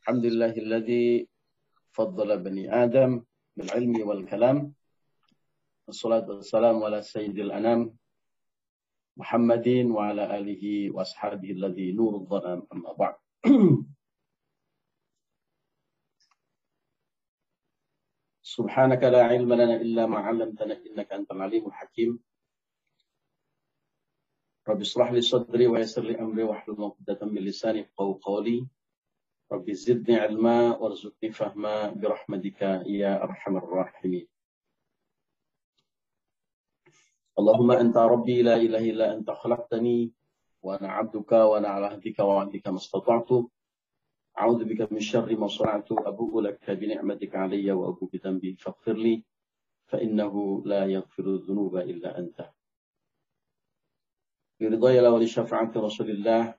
الحمد لله الذي فضل بني آدم بالعلم والكلام والصلاة والسلام على سيد الأنام محمد وعلى آله وأصحابه الذي نور الظلام أما بعد. سبحانك لا علم لنا إلا ما علمتنا إنك أنت العليم الحكيم. رب اشرح لي صدري ويسر لي أمري واحلل عقدة من لساني يفقهوا قولي. رب زدني علما وارزقني فهما برحمتك يا أرحم الراحمين. اللهم أنت ربي لا إله إلا أنت خلقتني وأنا عبدك وأنا على عهدك ووعدك ما استطعت. أعوذ بك من شر ما صنعت أبوء لك بنعمتك علي وأبوء بذنبي. فاغفر لي فإنه لا يغفر الذنوب إلا أنت. برضاي الله ولشفاعة رسول الله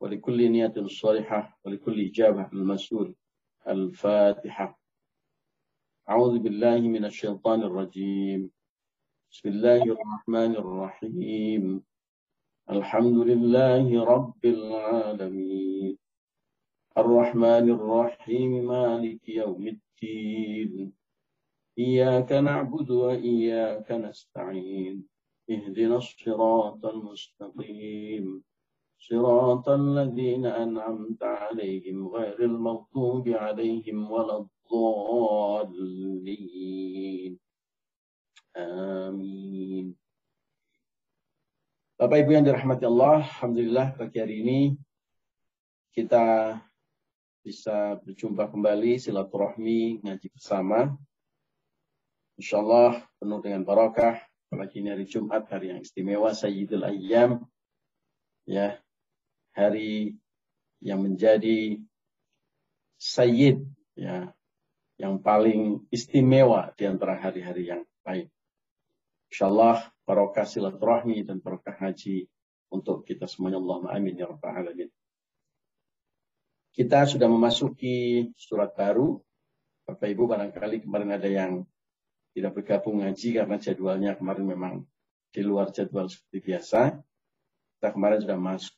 ولكل نية صالحة ولكل إجابة المسؤول. الفاتحة. أعوذ بالله من الشيطان الرجيم. بسم الله الرحمن الرحيم. الحمد لله رب العالمين. الرحمن الرحيم مالك يوم الدين. إياك نعبد وإياك نستعين. اهدنا الصراط المستقيم صراط الذين أنعمت عليهم غير المغضوب عليهم ولا الضالين آمين Bapak Ibu yang dirahmati Allah, Alhamdulillah pagi hari ini kita bisa berjumpa kembali silaturahmi ngaji bersama. Insya Allah penuh dengan barakah, apalagi ini hari Jumat, hari yang istimewa, Sayyidul Ayyam, ya hari yang menjadi Sayyid, ya yang paling istimewa di antara hari-hari yang lain. Insya Allah barokah silaturahmi dan barokah haji untuk kita semuanya. Allah amin ya rabbal alamin. Kita sudah memasuki surat baru. Bapak Ibu barangkali kemarin ada yang tidak bergabung ngaji karena jadwalnya kemarin memang di luar jadwal seperti biasa. Kita kemarin sudah masuk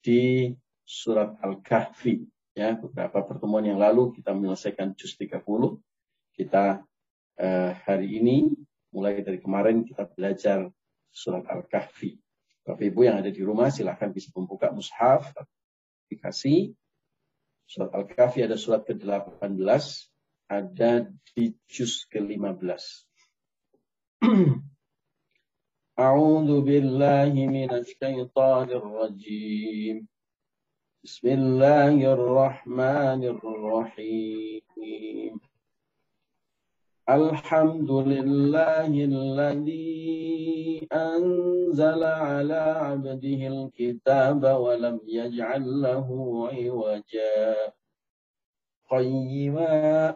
di surat Al-Kahfi. Ya, beberapa pertemuan yang lalu kita menyelesaikan juz 30. Kita eh, hari ini mulai dari kemarin kita belajar surat Al-Kahfi. Bapak Ibu yang ada di rumah silahkan bisa membuka mushaf, aplikasi. Surat Al-Kahfi ada surat ke-18, ada di juz ke-15. أعوذ بالله من الشيطان الرجيم بسم الله الرحمن الرحيم الحمد لله الذي أنزل على عبده الكتاب ولم يجعل له عوجا قيما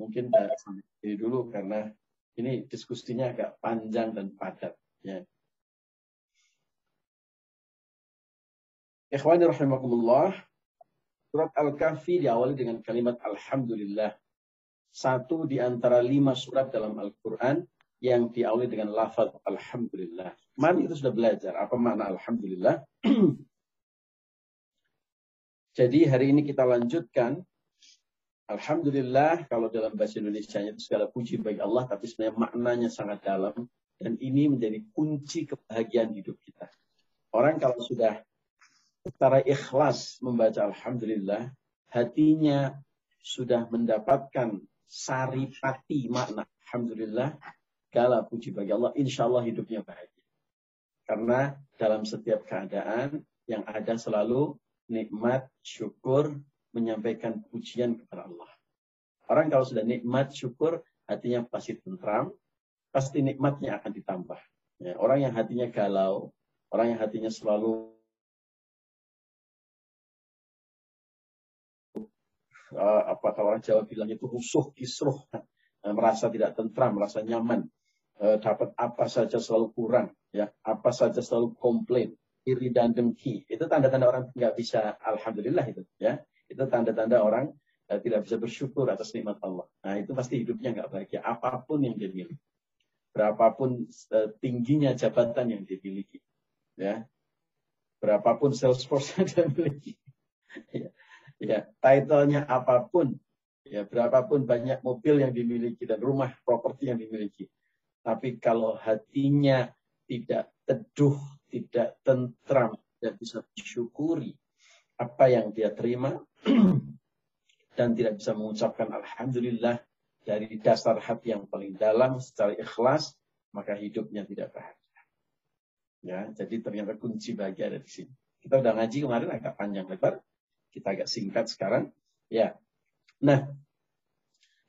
Mungkin dari dulu karena ini diskusinya agak panjang dan padat ya Ikhwani rahimakumullah. Surat Al-Kahfi diawali dengan kalimat Alhamdulillah. Satu di antara lima surat dalam Al-Quran yang diawali dengan lafaz Alhamdulillah. Mana itu sudah belajar apa makna Alhamdulillah. Jadi hari ini kita lanjutkan. Alhamdulillah kalau dalam bahasa Indonesia itu segala puji bagi Allah tapi sebenarnya maknanya sangat dalam dan ini menjadi kunci kebahagiaan hidup kita. Orang kalau sudah secara ikhlas membaca Alhamdulillah, hatinya sudah mendapatkan saripati makna Alhamdulillah, kala puji bagi Allah, insya Allah hidupnya bahagia. Karena dalam setiap keadaan yang ada selalu nikmat, syukur, menyampaikan pujian kepada Allah. Orang kalau sudah nikmat, syukur, hatinya pasti tentram, pasti nikmatnya akan ditambah. Ya, orang yang hatinya galau, orang yang hatinya selalu eh, apa kalau orang Jawa bilang itu rusuh, kisruh, eh, merasa tidak tentram, merasa nyaman, eh, dapat apa saja selalu kurang, ya, apa saja selalu komplain, iri dan dengki. Itu tanda-tanda orang nggak bisa, alhamdulillah itu, ya. Itu tanda-tanda orang uh, tidak bisa bersyukur atas nikmat Allah. Nah itu pasti hidupnya nggak bahagia, apa pun yang dia miliki, berapapun uh, tingginya jabatan yang dia miliki, ya, berapapun sales force yang dia miliki. ya ya titlenya apa pun, ya berapapun banyak mobil yang dimiliki dan rumah properti yang dimiliki. Tapi kalau hatinya tidak teduh, tidak tentram, tidak bisa bersyukuri apa yang dia terima dan tidak bisa mengucapkan alhamdulillah dari dasar hati yang paling dalam secara ikhlas, maka hidupnya tidak bahagia. Ya, jadi ternyata kunci bahagia ada di sini. Kita udah ngaji kemarin agak panjang lebar, kita agak singkat sekarang. Ya. Nah,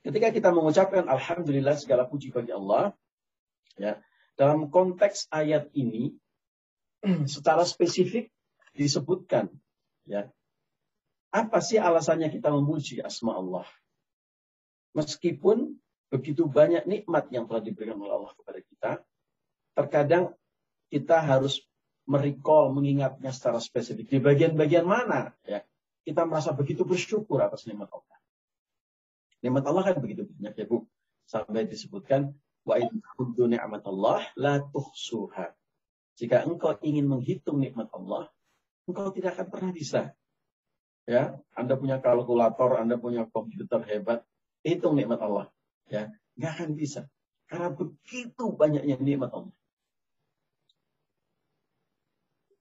ketika kita mengucapkan alhamdulillah segala puji bagi Allah, ya, dalam konteks ayat ini secara spesifik disebutkan ya. Apa sih alasannya kita memuji asma Allah? Meskipun begitu banyak nikmat yang telah diberikan oleh Allah kepada kita, terkadang kita harus merecall, mengingatnya secara spesifik. Di bagian-bagian mana ya kita merasa begitu bersyukur atas nikmat Allah. Nikmat Allah kan begitu banyak ya Bu. Sampai disebutkan wa in Allah la tuhsuha. Jika engkau ingin menghitung nikmat Allah, engkau tidak akan pernah bisa. Ya, Anda punya kalkulator, Anda punya komputer hebat, hitung nikmat Allah. Ya, nggak akan bisa. Karena begitu banyaknya nikmat Allah.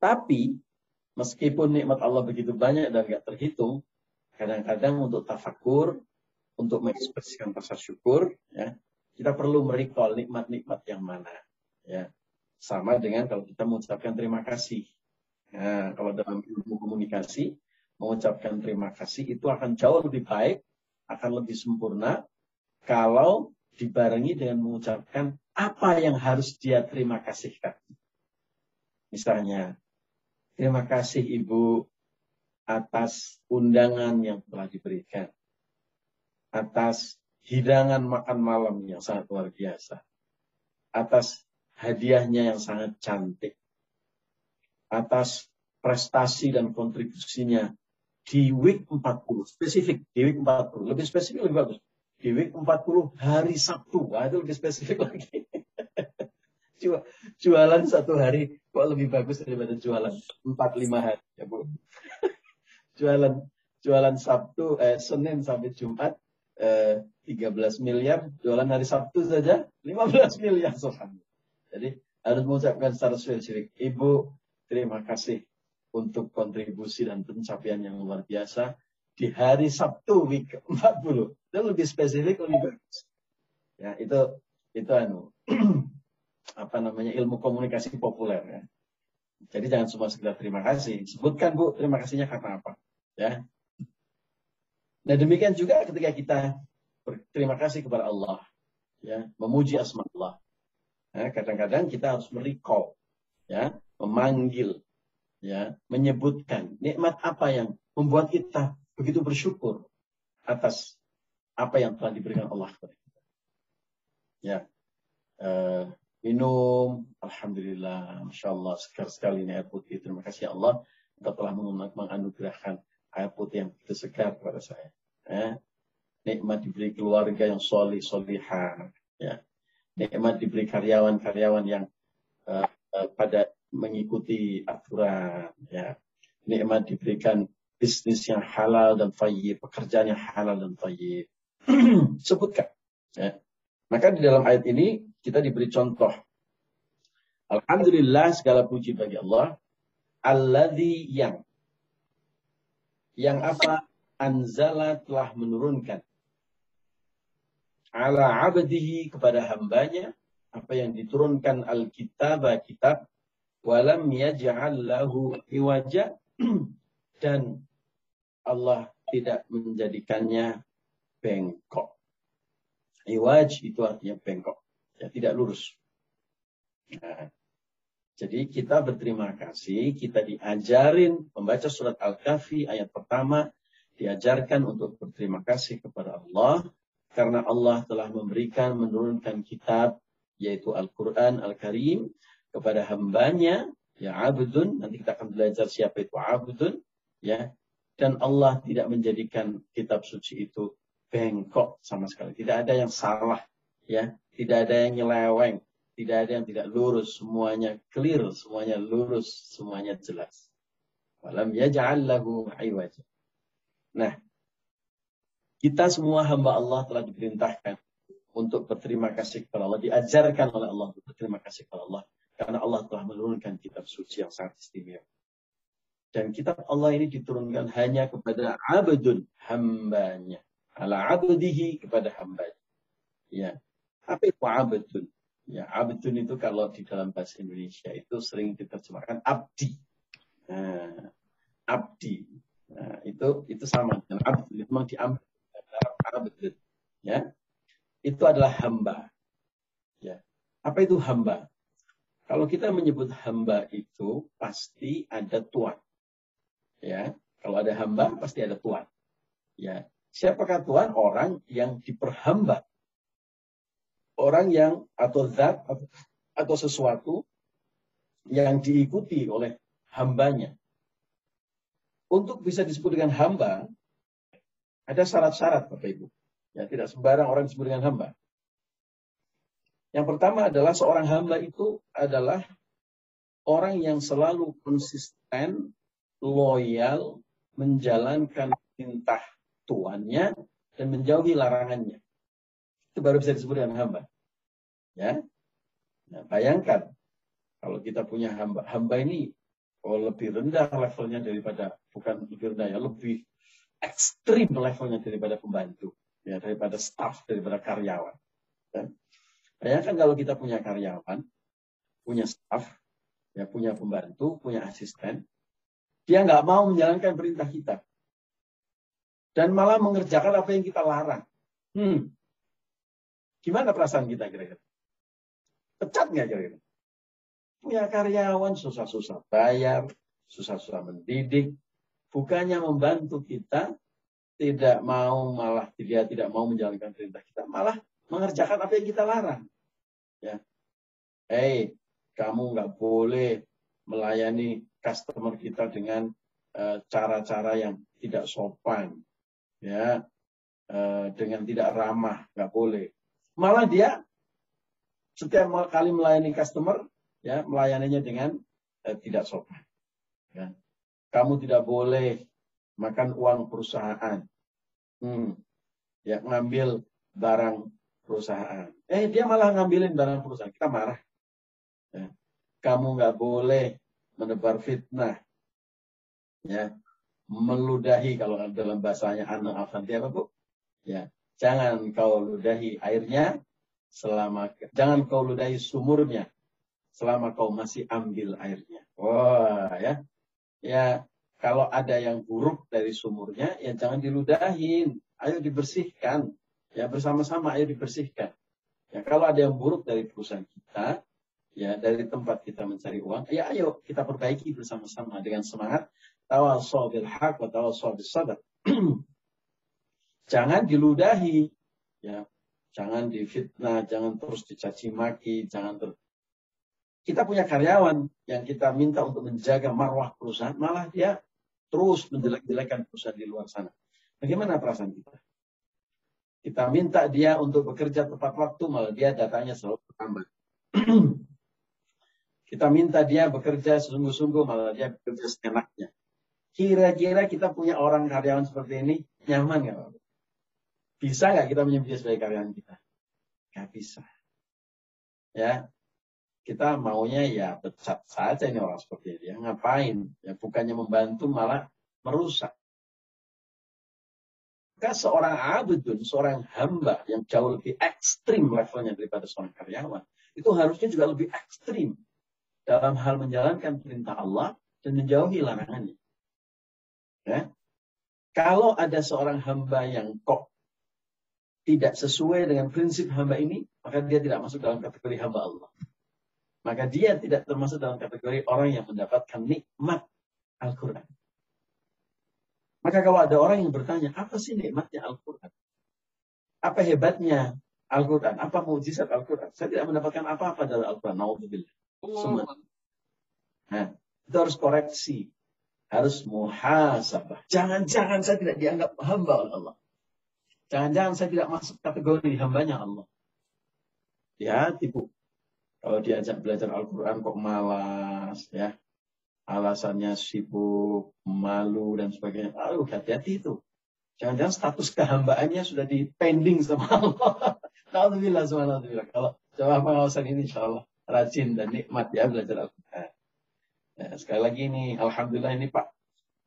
Tapi Meskipun nikmat Allah begitu banyak dan gak terhitung, kadang-kadang untuk tafakur, untuk mengekspresikan rasa syukur, ya, kita perlu merecall nikmat-nikmat yang mana. Ya. Sama dengan kalau kita mengucapkan terima kasih. Nah, kalau dalam ilmu komunikasi, mengucapkan terima kasih itu akan jauh lebih baik, akan lebih sempurna, kalau dibarengi dengan mengucapkan apa yang harus dia terima kasihkan. Misalnya, Terima kasih Ibu atas undangan yang telah diberikan. Atas hidangan makan malam yang sangat luar biasa. Atas hadiahnya yang sangat cantik. Atas prestasi dan kontribusinya di week 40. Spesifik, di week 40. Lebih spesifik lebih bagus. Di week 40 hari Sabtu. Wah, itu lebih spesifik lagi. jualan satu hari kok lebih bagus daripada jualan empat lima hari ya bu jualan jualan Sabtu eh, Senin sampai Jumat eh, 13 miliar jualan hari Sabtu saja 15 miliar sopan jadi harus mengucapkan secara spesifik Ibu terima kasih untuk kontribusi dan pencapaian yang luar biasa di hari Sabtu week 40 itu lebih spesifik lebih bagus ya itu itu anu apa namanya ilmu komunikasi populer ya. Jadi jangan cuma sekedar terima kasih. Sebutkan Bu, terima kasihnya karena apa? Ya. Nah demikian juga ketika kita berterima kasih kepada Allah, ya, memuji asma Allah. Ya, kadang-kadang kita harus merecall, ya, memanggil, ya, menyebutkan nikmat apa yang membuat kita begitu bersyukur atas apa yang telah diberikan Allah kepada kita. Ya, uh, minum. Alhamdulillah, Masya Allah, segar sekali ini air putih. Terima kasih ya Allah, Engkau telah menganugerahkan air putih yang begitu segar kepada saya. Ya. Nikmat diberi keluarga yang solih, solihah. Ya. Nikmat diberi karyawan-karyawan yang uh, uh, pada mengikuti aturan. Ya. Nikmat diberikan bisnis yang halal dan tayyib, pekerjaan yang halal dan tayyib. Sebutkan. Ya. Maka di dalam ayat ini kita diberi contoh. Alhamdulillah segala puji bagi Allah. Alladhi yang. Yang apa? Anzala telah menurunkan. Ala abdihi kepada hambanya. Apa yang diturunkan Alkitab, kitab. Walam yaj'al lahu iwaja. Dan Allah tidak menjadikannya bengkok. Iwaj itu artinya bengkok, ya tidak lurus. Nah, jadi kita berterima kasih, kita diajarin membaca surat Al-Kahfi ayat pertama, diajarkan untuk berterima kasih kepada Allah karena Allah telah memberikan menurunkan kitab yaitu Al-Quran Al-Karim kepada hambanya ya abdun nanti kita akan belajar siapa itu abdun ya. Dan Allah tidak menjadikan kitab suci itu bengkok sama sekali. Tidak ada yang salah ya. Tidak ada yang nyeleweng. Tidak ada yang tidak lurus. Semuanya clear semuanya lurus semuanya jelas. Walam yaj'al lahu iwaja. Nah kita semua hamba Allah telah diperintahkan untuk berterima kasih kepada Allah, diajarkan oleh Allah untuk berterima kasih kepada Allah karena Allah telah menurunkan kitab suci yang sangat istimewa. Dan kitab Allah ini diturunkan hanya kepada abdun hambanya. Ala abdihi kepada hambanya. Ya. Apa itu abdun? Ya, abdun itu kalau di dalam bahasa Indonesia itu sering diterjemahkan abdi. Nah, abdi. Nah, itu itu sama dengan abdi. Memang diambil abd ya itu adalah hamba ya apa itu hamba kalau kita menyebut hamba itu pasti ada tuan. Ya kalau ada hamba pasti ada tuan. Ya siapakah tuan? Orang yang diperhamba. Orang yang atau zat atau sesuatu yang diikuti oleh hambanya. Untuk bisa disebut dengan hamba ada syarat-syarat Bapak Ibu. Ya, tidak sembarang orang disebut dengan hamba. Yang pertama adalah seorang hamba itu adalah orang yang selalu konsisten, loyal, menjalankan perintah tuannya dan menjauhi larangannya. Itu baru bisa disebut dengan hamba. Ya. Nah, bayangkan kalau kita punya hamba, hamba ini oh, lebih rendah levelnya daripada bukan lebih rendah ya, lebih ekstrim levelnya daripada pembantu, ya daripada staff, daripada karyawan. Ya. Bayangkan kalau kita punya karyawan, punya staff, ya punya pembantu, punya asisten, dia nggak mau menjalankan perintah kita, dan malah mengerjakan apa yang kita larang. Hmm. Gimana perasaan kita kira-kira? Pecat nggak kira-kira? Punya karyawan susah-susah bayar, susah-susah mendidik, bukannya membantu kita, tidak mau malah dia tidak mau menjalankan perintah kita, malah mengerjakan apa yang kita larang. Ya, hey, kamu nggak boleh melayani customer kita dengan eh, cara-cara uh, yang tidak sopan, ya, uh, dengan tidak ramah, nggak boleh. Malah dia setiap kali melayani customer, ya, melayaninya dengan uh, tidak sopan. Ya kamu tidak boleh makan uang perusahaan. Hmm. Ya, ngambil barang perusahaan. Eh, dia malah ngambilin barang perusahaan. Kita marah. Ya. Kamu nggak boleh menebar fitnah. Ya, meludahi kalau dalam bahasanya anak Avanti apa bu? Ya, jangan kau ludahi airnya selama jangan kau ludahi sumurnya selama kau masih ambil airnya. Wah, ya ya kalau ada yang buruk dari sumurnya, ya jangan diludahin. Ayo dibersihkan. Ya bersama-sama ayo dibersihkan. Ya kalau ada yang buruk dari perusahaan kita, ya dari tempat kita mencari uang, ya ayo kita perbaiki bersama-sama dengan semangat tawassaw bil haq wa tawassaw bis sabr. jangan diludahi, ya. Jangan difitnah, jangan terus dicaci maki, jangan terus kita punya karyawan yang kita minta untuk menjaga marwah perusahaan, malah dia terus menjelek-jelekan perusahaan di luar sana. Bagaimana perasaan kita? Kita minta dia untuk bekerja tepat waktu, malah dia datanya selalu terlambat. kita minta dia bekerja sungguh-sungguh, malah dia bekerja seenaknya. Kira-kira kita punya orang karyawan seperti ini, nyaman nggak Bisa nggak kita menyebut dia sebagai karyawan kita? Nggak bisa. Ya, kita maunya ya pecat saja ini orang seperti ini. Ya, ngapain? Ya bukannya membantu malah merusak. Maka seorang abdun, seorang hamba yang jauh lebih ekstrim levelnya daripada seorang karyawan, itu harusnya juga lebih ekstrim dalam hal menjalankan perintah Allah dan menjauhi larangannya. Ya. Kalau ada seorang hamba yang kok tidak sesuai dengan prinsip hamba ini, maka dia tidak masuk dalam kategori hamba Allah maka dia tidak termasuk dalam kategori orang yang mendapatkan nikmat Al-Quran. Maka kalau ada orang yang bertanya, apa sih nikmatnya Al-Quran? Apa hebatnya Al-Quran? Apa mujizat Al-Quran? Saya tidak mendapatkan apa-apa dari Al-Quran. Naudzubillah. Semua. Nah, itu harus koreksi. Harus muhasabah. Jangan-jangan saya tidak dianggap hamba oleh Allah. Jangan-jangan saya tidak masuk kategori hambanya Allah. Ya, tipu. Kalau diajak belajar Al-Quran kok malas, ya. Alasannya sibuk, malu, dan sebagainya. Aduh, hati-hati itu. Jangan-jangan status kehambaannya sudah di pending sama Allah. Alhamdulillah, subhanallah. Kalau coba pengawasan ini insya Allah rajin dan nikmat ya belajar Al-Quran. Ya, sekali lagi ini, Alhamdulillah ini Pak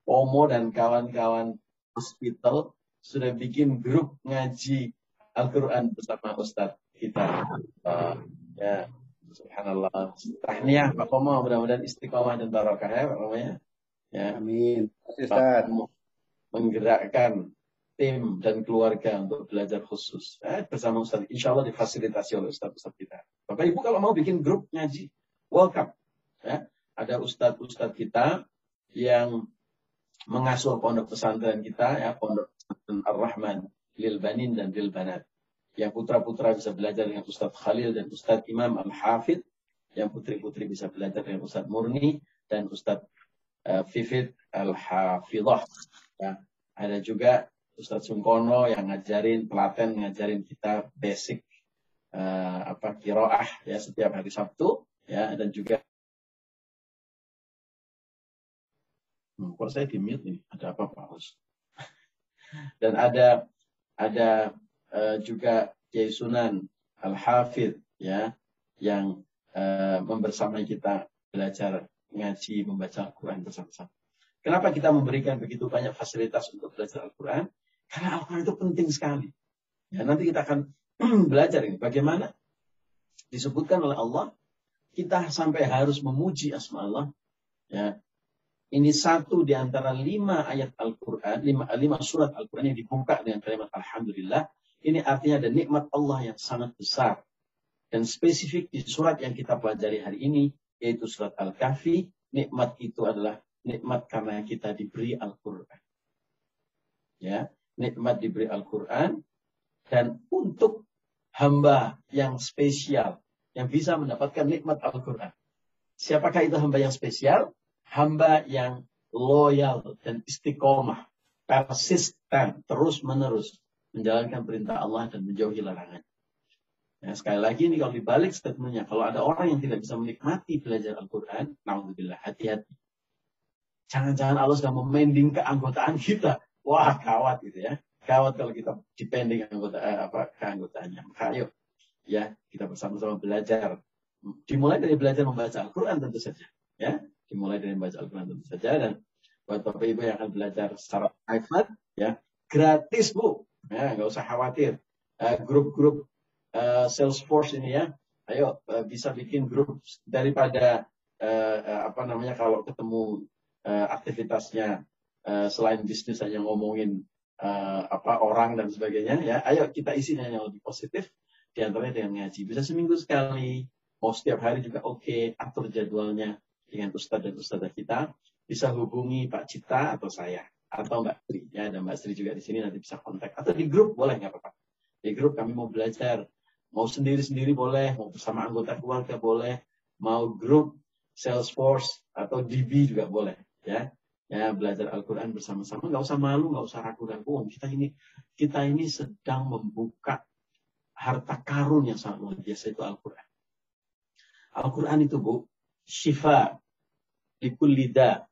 Pomo dan kawan-kawan hospital sudah bikin grup ngaji Al-Quran bersama Ustadz kita. Uh, ya, subhanallah. Tahniah Pak Pomo, mudah-mudahan istiqomah dan barakah ya Pak Pomo ya. Ya. Amin. Pak menggerakkan tim dan keluarga untuk belajar khusus eh, bersama Ustaz. Insya Allah difasilitasi oleh Ustaz-Ustaz kita. Bapak Ibu kalau mau bikin grup ngaji, welcome. Ya. Ada Ustaz-Ustaz kita yang mengasuh pondok pesantren kita, ya pondok pesantren Ar-Rahman, Lil Banin dan Lil Banat. Yang putra-putra bisa belajar dengan Ustaz Khalil dan Ustaz Imam Al-Hafid. Yang putri-putri bisa belajar dengan Ustaz Murni dan Ustaz uh, Fifid Al-Hafidah. Ya. Ada juga Ustadz Sungkono yang ngajarin telaten ngajarin kita basic uh, apa kiroah ya setiap hari Sabtu ya dan juga hmm, kok saya di mute nih ada apa Pak Hus dan ada ada uh, juga Kiai Sunan Al Hafid ya yang uh, membersamai kita belajar ngaji membaca Al-Quran bersama-sama. Kenapa kita memberikan begitu banyak fasilitas untuk belajar Al-Quran? Karena Al-Quran itu penting sekali. Ya, nanti kita akan belajar ini. Bagaimana disebutkan oleh Allah, kita sampai harus memuji asma Allah. Ya, ini satu di antara lima ayat Al-Quran, lima, lima surat Al-Quran yang dibuka dengan kalimat Alhamdulillah. Ini artinya ada nikmat Allah yang sangat besar. Dan spesifik di surat yang kita pelajari hari ini, yaitu surat Al-Kahfi, nikmat itu adalah nikmat karena kita diberi Al-Quran. Ya, nikmat diberi Al-Quran, dan untuk hamba yang spesial, yang bisa mendapatkan nikmat Al-Quran. Siapakah itu hamba yang spesial? Hamba yang loyal dan istiqomah, persisten, terus-menerus menjalankan perintah Allah dan menjauhi larangan. Ya, sekali lagi ini kalau dibalik statementnya, kalau ada orang yang tidak bisa menikmati belajar Al-Quran, naudzubillah, hati-hati. Jangan-jangan Allah sudah memending keanggotaan kita Wah, kawat gitu ya. Kawat kalau kita depending anggota eh, apa keanggotaannya. Maka ayo ya kita bersama-sama belajar. Dimulai dari belajar membaca Al-Quran tentu saja. Ya, dimulai dari membaca Al-Quran tentu saja dan buat bapak ibu yang akan belajar secara private ya gratis bu ya nggak usah khawatir. Eh, grup-grup uh, Salesforce ini ya ayo uh, bisa bikin grup daripada uh, uh, apa namanya kalau ketemu uh, aktivitasnya Eh, selain bisnis hanya ngomongin uh, apa orang dan sebagainya ya ayo kita isi yang lebih positif di antaranya dengan ngaji. Bisa seminggu sekali mau setiap hari juga oke okay. atur jadwalnya dengan ustadz dan ustadzah kita. Bisa hubungi Pak Cita atau saya atau Mbak Sri ya ada Mbak Sri juga di sini nanti bisa kontak. Atau di grup boleh nggak apa-apa. Di grup kami mau belajar. Mau sendiri-sendiri boleh mau bersama anggota keluarga boleh. Mau grup Salesforce atau DB juga boleh ya. Ya belajar Al-Quran bersama-sama. Nggak usah malu nggak usah ragu-ragu kita ini kita ini sedang membuka harta karun yang sangat luar biasa itu Al-Quran. Al-Quran itu bu syifa likulida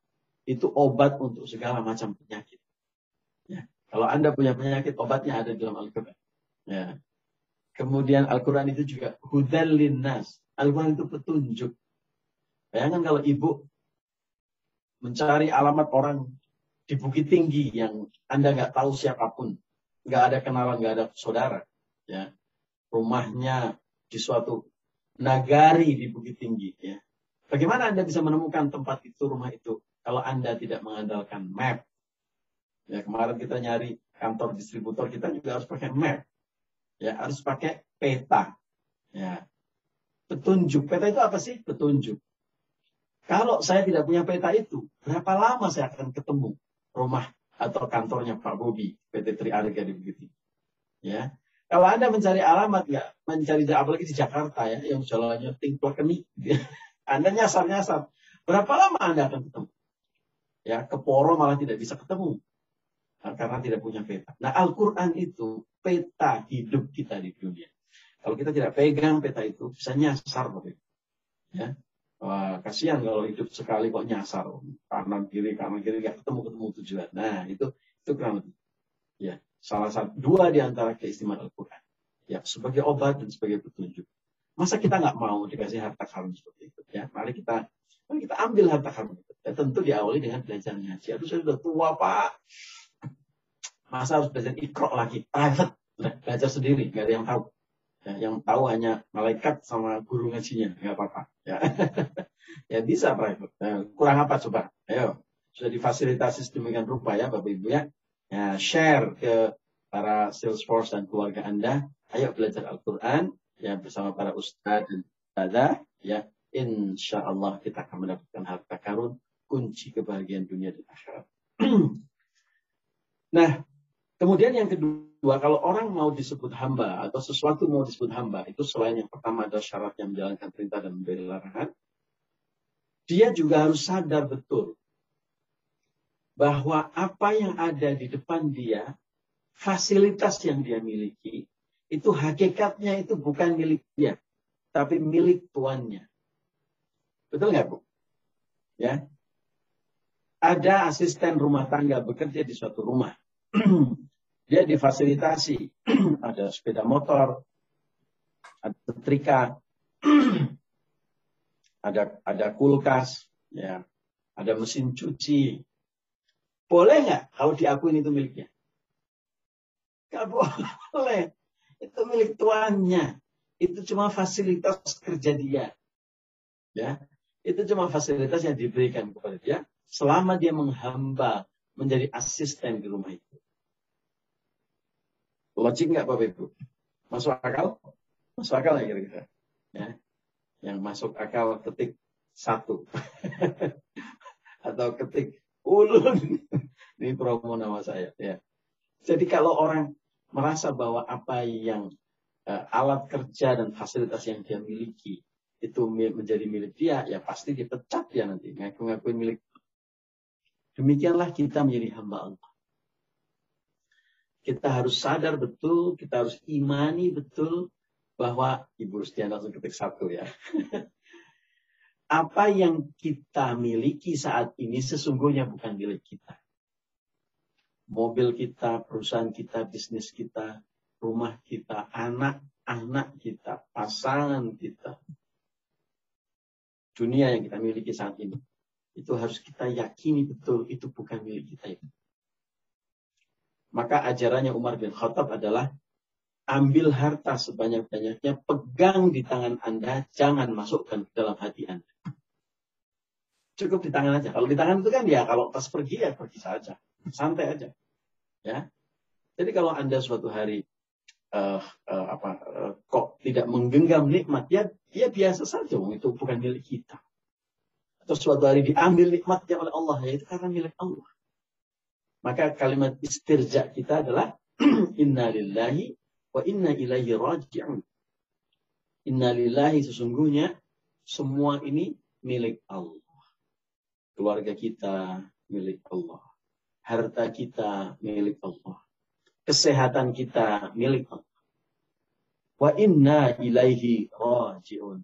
itu obat untuk segala macam penyakit. Ya. Kalau anda punya penyakit obatnya ada dalam Al-Quran. Ya. Kemudian Al-Quran itu juga hudan linnas. Al-Quran itu petunjuk. Bayangkan kalau ibu mencari alamat orang di Bukit Tinggi yang Anda nggak tahu siapa pun, nggak ada kenalan, nggak ada saudara, ya. Rumahnya di suatu nagari di Bukit Tinggi, ya. Bagaimana Anda bisa menemukan tempat itu, rumah itu, Anda tidak mengandalkan map? Ya, kemarin kita nyari kantor distributor, kita juga harus pakai map. Ya, harus pakai peta. Ya. Petunjuk. Peta itu apa sih? Petunjuk. Kalau saya tidak punya peta itu, berapa lama saya akan ketemu rumah atau kantornya Pak Bobi, PT Triarga di Bukit Ya. Kalau Anda mencari alamat, nggak mencari apalagi di Jakarta ya, yang jalannya tingklek keni, Anda nyasar-nyasar. Berapa lama Anda akan ketemu? Ya, ke Poro malah tidak bisa ketemu. Nah, karena tidak punya peta. Nah, Al-Quran itu peta hidup kita di dunia. Kalau kita tidak pegang peta itu, bisa nyasar. Ya, Wah, kasihan kalau hidup sekali kok nyasar. Kanan kiri, kanan kiri, nggak ketemu-ketemu tujuan. Nah, itu itu lebih. Ya, salah satu, dua di antara keistimewaan Al-Quran. Ya, sebagai obat dan sebagai petunjuk. Masa kita nggak mau dikasih harta karun seperti itu? Ya, mari kita mari kita ambil harta karun itu. Ya, tentu diawali dengan belajar ngaji. Aduh, saya sudah tua, Pak. Masa harus belajar ikro lagi? Private. Belajar sendiri, nggak ada yang tahu. Ya, yang tahu hanya malaikat sama guru ngajinya, nggak apa-apa. Ya. ya bisa private. Ya, kurang apa coba? Ayo, sudah difasilitasi sedemikian rupa ya Bapak Ibu ya. ya share ke para Salesforce dan keluarga Anda. Ayo belajar Al-Quran ya bersama para ustadz dan ustadzah ya. Insya Allah kita akan mendapatkan harta karun kunci kebahagiaan dunia dan akhirat. nah, kemudian yang kedua Dua, kalau orang mau disebut hamba atau sesuatu mau disebut hamba, itu selain yang pertama adalah syarat yang menjalankan perintah dan memberi larangan, dia juga harus sadar betul bahwa apa yang ada di depan dia, fasilitas yang dia miliki, itu hakikatnya itu bukan milik dia, tapi milik tuannya. Betul nggak, Bu? Ya. Ada asisten rumah tangga bekerja di suatu rumah. dia difasilitasi ada sepeda motor, ada setrika, ada ada kulkas, ya, ada mesin cuci. Boleh nggak kalau diakuin itu miliknya? Gak boleh. Itu milik tuannya. Itu cuma fasilitas kerja dia. Ya, itu cuma fasilitas yang diberikan kepada dia selama dia menghamba menjadi asisten di rumah itu. Logik nggak Bapak Ibu? Masuk akal? Masuk akal ya kira-kira? Ya. Yang masuk akal ketik satu. Atau ketik ulun. Ini promo nama saya. Ya. Jadi kalau orang merasa bahwa apa yang uh, alat kerja dan fasilitas yang dia miliki itu menjadi milik dia, ya pasti dipecat ya nanti. Ngaku-ngakuin milik. Demikianlah kita menjadi hamba Allah kita harus sadar betul, kita harus imani betul bahwa Ibu Rustiana langsung ketik satu ya. Apa yang kita miliki saat ini sesungguhnya bukan milik kita. Mobil kita, perusahaan kita, bisnis kita, rumah kita, anak-anak kita, pasangan kita. Dunia yang kita miliki saat ini. Itu harus kita yakini betul itu bukan milik kita itu. Maka ajarannya Umar bin Khattab adalah ambil harta sebanyak-banyaknya, pegang di tangan Anda, jangan masukkan ke dalam hati Anda. Cukup di tangan aja. Kalau di tangan itu kan ya kalau pas pergi ya pergi saja. Santai aja. Ya. Jadi kalau Anda suatu hari uh, uh, apa uh, kok tidak menggenggam nikmat ya ya biasa saja itu bukan milik kita. Atau suatu hari diambil nikmatnya oleh Allah ya itu karena milik Allah. Maka kalimat istirja kita adalah inna lillahi wa inna ilaihi raji'un. Inna lillahi sesungguhnya semua ini milik Allah. Keluarga kita milik Allah. Harta kita milik Allah. Kesehatan kita milik Allah. Wa inna ilaihi raji'un.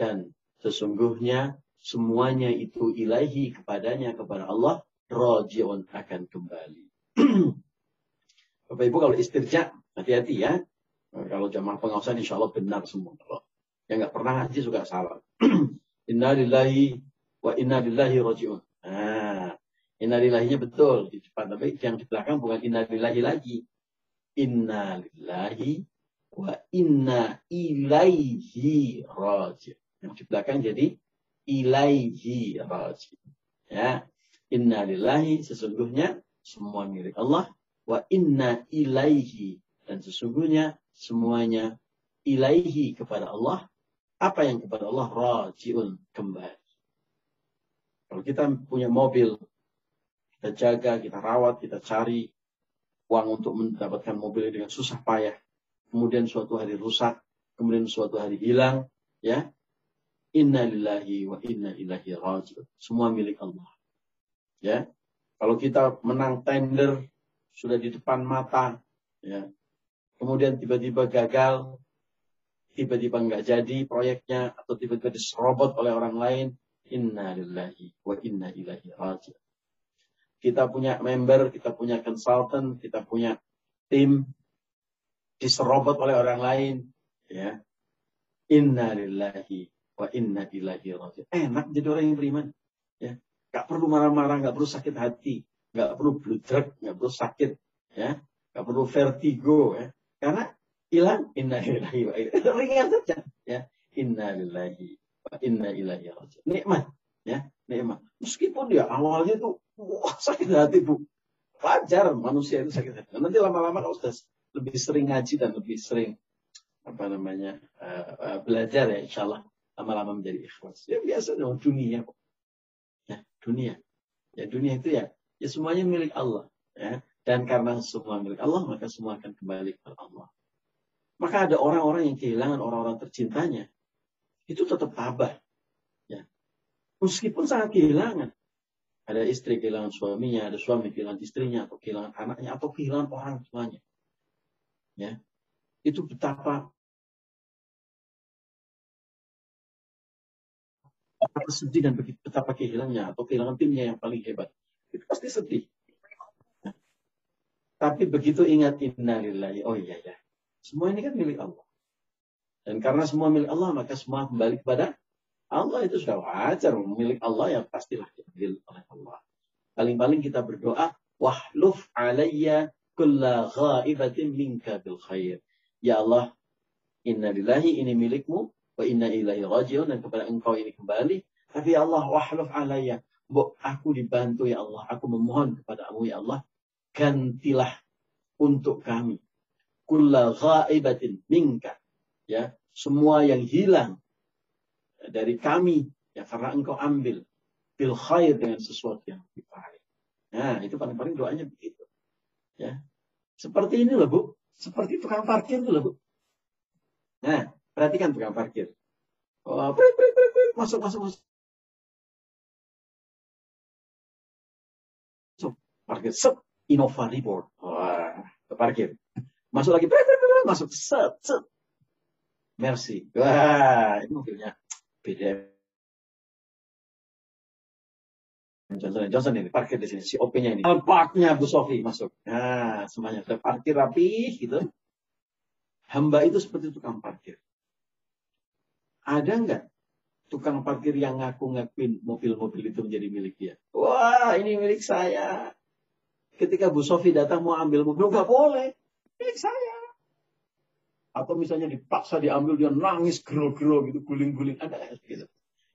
Dan sesungguhnya semuanya itu ilahi kepadanya kepada Allah rojion akan kembali. Bapak Ibu kalau istirja, hati-hati ya. Kalau jamaah pengawasan insya Allah benar semua. Kalau yang nggak pernah ngaji juga salah. inna lillahi wa inna lillahi rojiun. Nah, inna lillahinya betul di depan. Tapi yang di belakang bukan inna lillahi lagi. Inna lillahi wa inna ilaihi rojiun. Yang di belakang jadi ilaihi. Ya, Inna lillahi sesungguhnya semua milik Allah. Wa inna ilaihi. Dan sesungguhnya semuanya ilaihi kepada Allah. Apa yang kepada Allah rajiun kembali. Kalau kita punya mobil, kita jaga, kita rawat, kita cari uang untuk mendapatkan mobil dengan susah payah. Kemudian suatu hari rusak, kemudian suatu hari hilang, ya. Inna lillahi wa inna ilahi raji'un. Semua milik Allah. Ya. Kalau kita menang tender sudah di depan mata, ya. Kemudian tiba-tiba gagal, tiba-tiba nggak jadi proyeknya atau tiba-tiba diserobot oleh orang lain, inna lillahi wa inna ilahi raji'un. Kita punya member, kita punya consultant, kita punya tim diserobot oleh orang lain, ya. Inna lillahi wa inna ilahi raji'un. Enak jadi orang yang beriman, ya. Gak perlu marah-marah, gak perlu sakit hati, gak perlu bludrek, gak perlu sakit, ya. Gak perlu vertigo, ya. Karena hilang inna lillahi wa inna ringan saja ya inna lillahi wa inna ilaihi raji'un nikmat ya nikmat meskipun dia awalnya tuh wah sakit hati bu wajar manusia itu sakit hati nanti lama-lama kalau sudah lebih sering ngaji dan lebih sering apa namanya uh, uh, belajar ya insya Allah lama-lama menjadi ikhlas ya biasa dong dunia ya dunia ya dunia itu ya ya semuanya milik Allah ya dan karena semua milik Allah maka semua akan kembali kepada Allah maka ada orang-orang yang kehilangan orang-orang tercintanya. Itu tetap tabah. Ya. Meskipun sangat kehilangan. Ada istri kehilangan suaminya, ada suami kehilangan istrinya, atau kehilangan anaknya, atau kehilangan orang tuanya. Ya. Itu betapa betapa sedih dan betapa kehilangannya atau kehilangan timnya yang paling hebat. Itu pasti sedih. Tapi begitu ingat innalillahi, oh iya ya, semua ini kan milik Allah. Dan karena semua milik Allah, maka semua kembali kepada Allah itu sudah wajar. Milik Allah yang pastilah diambil oleh Allah. Paling-paling kita berdoa, wahluf alayya kulla ghaibatin minka bil khair. Ya Allah, inna lillahi ini milikmu, wa inna ilahi rajiun, dan kepada engkau ini kembali. Tapi ya Allah, wahluf alayya. Bo, aku dibantu ya Allah. Aku memohon kepadamu ya Allah. Gantilah untuk kami kulla ghaibatin minka. Ya, semua yang hilang dari kami ya karena engkau ambil bil khair dengan sesuatu yang lebih baik. Nah, itu paling-paling doanya begitu. Ya. Seperti ini loh, Bu. Seperti tukang parkir itu loh, Bu. Nah, perhatikan tukang parkir. Oh, prit, prit, prit, prit. Masuk, masuk, masuk. So, parkir. Sep. Innova Reward. Wah, parkir. Masuk lagi, masuk, set, set. Mercy. Wah, ini mobilnya beda. Johnson, Johnson ini parkir di sini, si OP-nya ini. Parknya Bu Sofi masuk. Nah, semuanya sudah parkir rapi gitu. Hamba itu seperti tukang parkir. Ada nggak tukang parkir yang ngaku-ngakuin mobil-mobil itu menjadi milik dia? Wah, ini milik saya. Ketika Bu Sofi datang mau ambil mobil, nggak boleh milik saya. Atau misalnya dipaksa diambil, dia nangis gero-gero gitu, guling-guling. Ada gitu.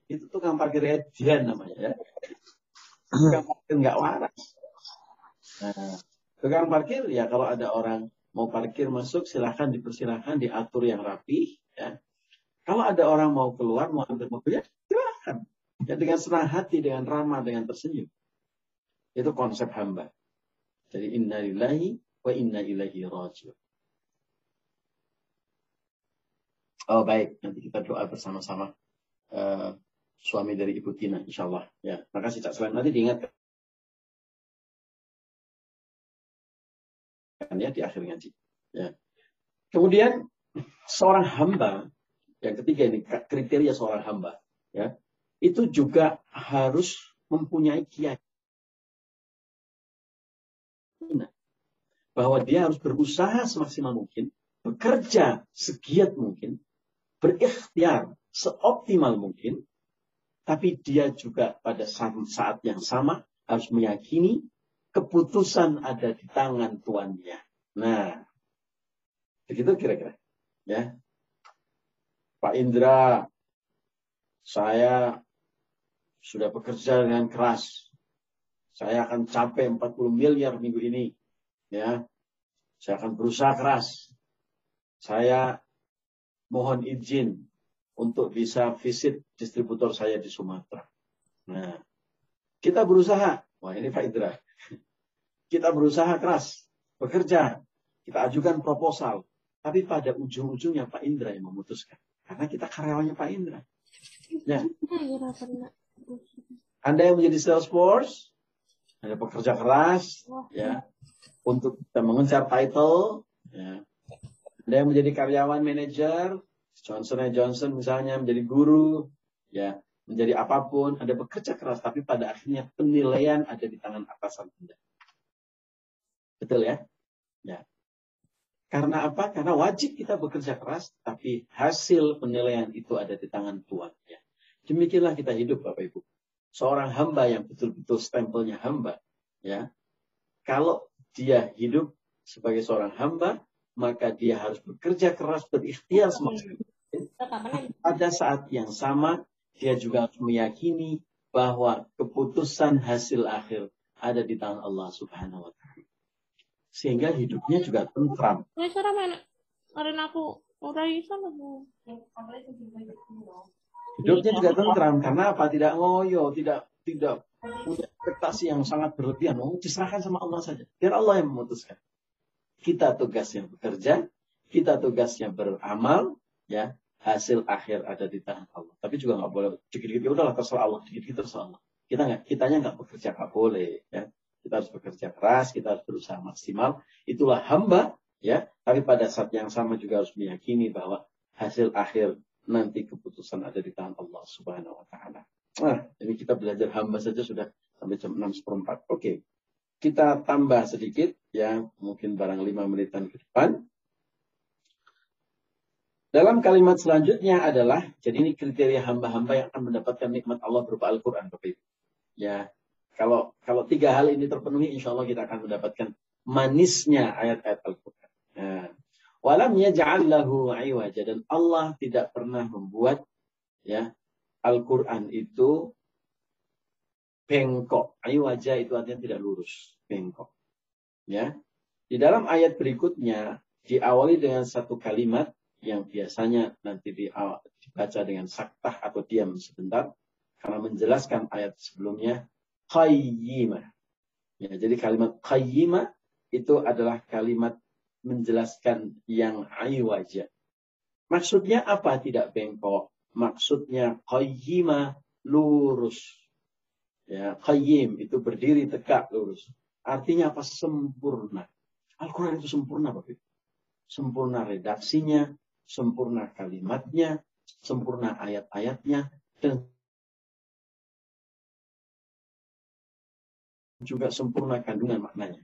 Itu tukang parkir hedian namanya ya. Tukang parkir nggak waras. Nah, tukang parkir ya kalau ada orang mau parkir masuk silahkan dipersilahkan diatur yang rapi ya. Kalau ada orang mau keluar mau ambil mobilnya silahkan. Ya dengan senang hati, dengan ramah, dengan tersenyum. Itu konsep hamba. Jadi innalillahi wa inna ilaihi rajiun. Oh baik, nanti kita doa bersama-sama uh, suami dari Ibu Tina, insya Allah. Ya, makasih Cak Selain. Nanti diingatkan ya di akhir ngaji. Ya. Kemudian seorang hamba, yang ketiga ini kriteria seorang hamba, ya itu juga harus mempunyai kiai bahwa dia harus berusaha semaksimal mungkin, bekerja segiat mungkin, berikhtiar seoptimal mungkin, tapi dia juga pada saat yang sama harus meyakini keputusan ada di tangan tuannya. Nah, begitu kira-kira. Ya, Pak Indra, saya sudah bekerja dengan keras. Saya akan capai 40 miliar minggu ini ya. Saya akan berusaha keras. Saya mohon izin untuk bisa visit distributor saya di Sumatera. Nah kita berusaha. Wah ini Pak Indra. Kita berusaha keras, bekerja, kita ajukan proposal, tapi pada ujung-ujungnya Pak Indra yang memutuskan. Karena kita karyawannya Pak Indra. Ya. Anda yang menjadi Salesforce, Anda pekerja keras, ya, untuk kita mengejar title, ya. Anda yang menjadi karyawan manajer, Johnson Johnson misalnya menjadi guru, ya, menjadi apa pun, Anda bekerja keras, tapi pada akhirnya penilaian ada di tangan atasan Anda. Betul ya? Ya. Karena apa? Karena wajib kita bekerja keras, tapi hasil penilaian itu ada di tangan Tuhan. Ya. Demikianlah kita hidup, Bapak Ibu. Seorang hamba yang betul-betul stempelnya hamba, ya. Kalau dia hidup sebagai seorang hamba, maka dia harus bekerja keras, berikhtiar semaksimal Pada saat yang sama, dia juga harus meyakini bahwa keputusan hasil akhir ada di tangan Allah Subhanahu wa taala sehingga hidupnya juga tentram. Hidupnya juga tentram karena apa? Tidak ngoyo, tidak tidak punya ekspektasi yang sangat berlebihan. Mau diserahkan sama Allah saja. Biar Allah yang memutuskan. Kita tugasnya bekerja, kita tugasnya beramal, ya hasil akhir ada di tangan Allah. Tapi juga nggak boleh dikit-dikit ya udahlah terserah Allah, dikit-dikit terserah Allah. Kita nggak, kitanya nggak bekerja nggak boleh, ya kita harus bekerja keras, kita harus berusaha maksimal. Itulah hamba, ya. Tapi pada saat yang sama juga harus meyakini bahwa hasil akhir nanti keputusan ada di tangan Allah Subhanahu wa taala. Nah, ini kita belajar hamba saja sudah sampai jam 6 seperempat. Oke. Kita tambah sedikit ya, mungkin barang 5 menitan ke depan. Dalam kalimat selanjutnya adalah, jadi ini kriteria hamba-hamba yang akan mendapatkan nikmat Allah berupa Al-Quran. Ya, kalau kalau tiga hal ini terpenuhi, insya Allah kita akan mendapatkan manisnya ayat-ayat Al-Quran. Nah, walam yaj'allahu iwaja dan Allah tidak pernah membuat ya Al-Quran itu bengkok. Iwaja itu artinya tidak lurus, bengkok. Ya. Di dalam ayat berikutnya diawali dengan satu kalimat yang biasanya nanti dibaca dengan saktah atau diam sebentar karena menjelaskan ayat sebelumnya qayyimah. Ya, jadi kalimat qayyimah itu adalah kalimat menjelaskan yang wajah. Maksudnya apa tidak bengkok? Maksudnya qayyimah lurus. Ya, qayyim itu berdiri tegak lurus. Artinya apa? Sempurna. Al-Quran itu sempurna Bapak Sempurna redaksinya, sempurna kalimatnya, sempurna ayat-ayatnya, dan juga sempurna kandungan maknanya.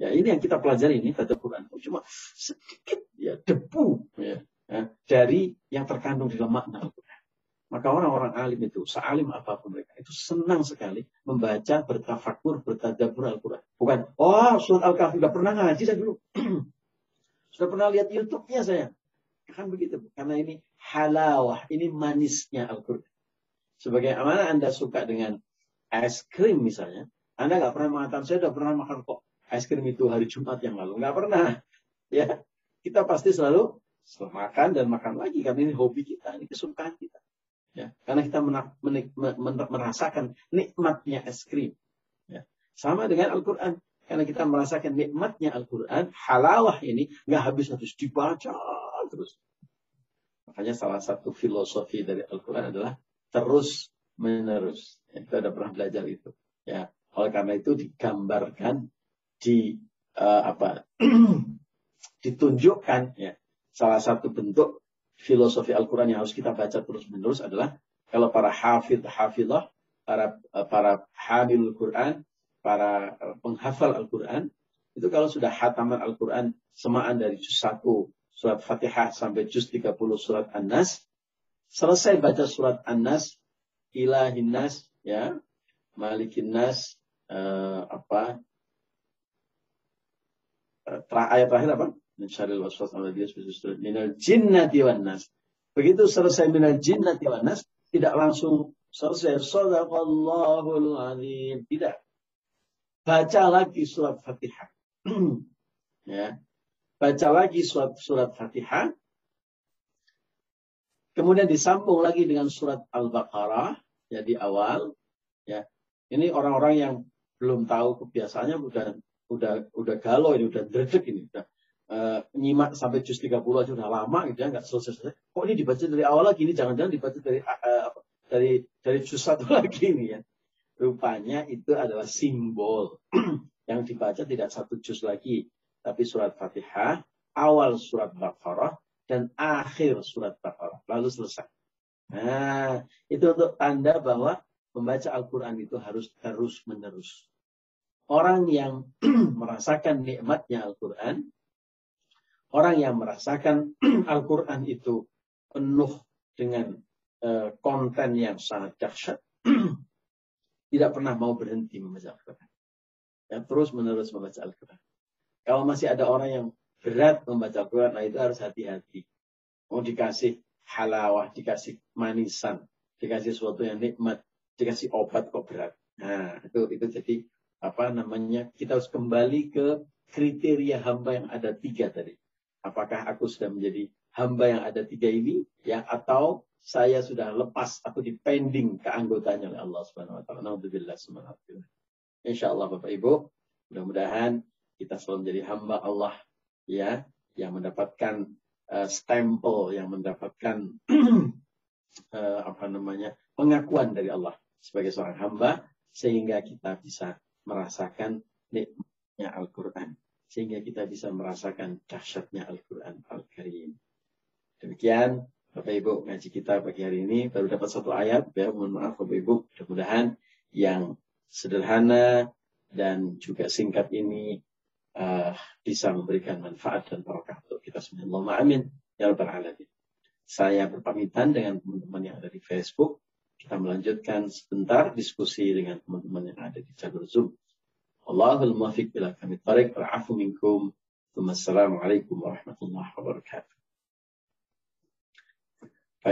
Ya ini yang kita pelajari ini baca Quran itu cuma sedikit ya debu ya, ya dari yang terkandung dalam makna Al-Quran. Maka orang-orang alim itu, sealim apa pun mereka, itu senang sekali membaca, bertafakur, bertadabur Al-Quran. Bukan, oh surat Al-Kahfi sudah pernah ngaji saya dulu. sudah pernah lihat YouTube-nya saya. Kan begitu. Karena ini halawah, ini manisnya Al-Quran. Sebagai mana Anda suka dengan es krim misalnya, anda nggak pernah mengatakan, saya sudah pernah makan kok es krim itu hari Jumat yang lalu. Nggak pernah. Ya, Kita pasti selalu makan dan makan lagi. Karena ini hobi kita, ini kesukaan kita. Ya, karena kita menik, merasakan nikmatnya es krim. Ya. Sama dengan Al-Quran. Karena kita merasakan nikmatnya Al-Quran, halawah ini nggak habis habis dibaca terus. Makanya salah satu filosofi dari Al-Quran adalah terus menerus. Kita sudah pernah belajar itu. Ya, oleh karena itu digambarkan di uh, apa ditunjukkan ya salah satu bentuk filosofi Al-Qur'an yang harus kita baca terus-menerus adalah kalau para hafid hafidah para uh, para hamil Quran, para uh, penghafal Al-Qur'an itu kalau sudah hataman Al-Qur'an semaan dari juz 1 surat Fatihah sampai juz 30 surat An-Nas selesai baca surat An-Nas ilahin nas ya malikin nas uh, apa uh, ayat terakhir apa? Minsyaril waswas minal jinnati wan nas. Begitu selesai minal jinnati wan nas, tidak langsung selesai sadaqallahul azim. Tidak. Baca lagi surat Fatihah. ya. Baca lagi surat surat Fatihah. Kemudian disambung lagi dengan surat Al-Baqarah ya di awal ya. Ini orang-orang yang belum tahu kebiasaannya udah udah udah galau ini udah dredeg ini udah uh, nyimak sampai juz 30 aja udah lama gitu ya nggak selesai-selesai kok ini dibaca dari awal lagi ini jangan-jangan dibaca dari uh, dari dari juz satu lagi ini ya. Rupanya itu adalah simbol yang dibaca tidak satu juz lagi tapi surat Fatihah awal surat Baqarah dan akhir surat Baqarah. Lalu selesai. Nah itu untuk tanda bahwa membaca Al-Quran itu harus terus menerus orang yang merasakan nikmatnya Al-Quran, orang yang merasakan Al-Quran itu penuh dengan uh, konten yang sangat dahsyat, tidak pernah mau berhenti membaca Al-Quran. Ya, terus menerus membaca Al-Quran. Kalau masih ada orang yang berat membaca Al-Quran, nah itu harus hati-hati. Mau dikasih halawah, dikasih manisan, dikasih sesuatu yang nikmat, dikasih obat kok berat. Nah, itu itu jadi apa namanya kita harus kembali ke kriteria hamba yang ada tiga tadi. Apakah aku sudah menjadi hamba yang ada tiga ini ya atau saya sudah lepas aku dipending keanggotanya oleh Allah Subhanahu wa taala. Nauzubillah Insya Allah Bapak Ibu, mudah-mudahan kita selalu menjadi hamba Allah ya yang mendapatkan uh, stempel yang mendapatkan uh, apa namanya pengakuan dari Allah sebagai seorang hamba sehingga kita bisa merasakan nikmatnya Al-Quran. Sehingga kita bisa merasakan dahsyatnya Al-Quran Al-Karim. Demikian Bapak Ibu ngaji kita pagi hari ini baru dapat satu ayat ya mohon maaf Bapak Ibu mudah-mudahan yang sederhana dan juga singkat ini uh, bisa memberikan manfaat dan barokah untuk kita semua. Allahumma amin ya rabbal alamin. Saya berpamitan dengan teman-teman yang ada di Facebook kita melanjutkan sebentar diskusi dengan teman-teman yang ada di jalur Zoom. Allahul muwafiq bila kami tarik. Wa'afu minkum. Assalamualaikum warahmatullahi wabarakatuh.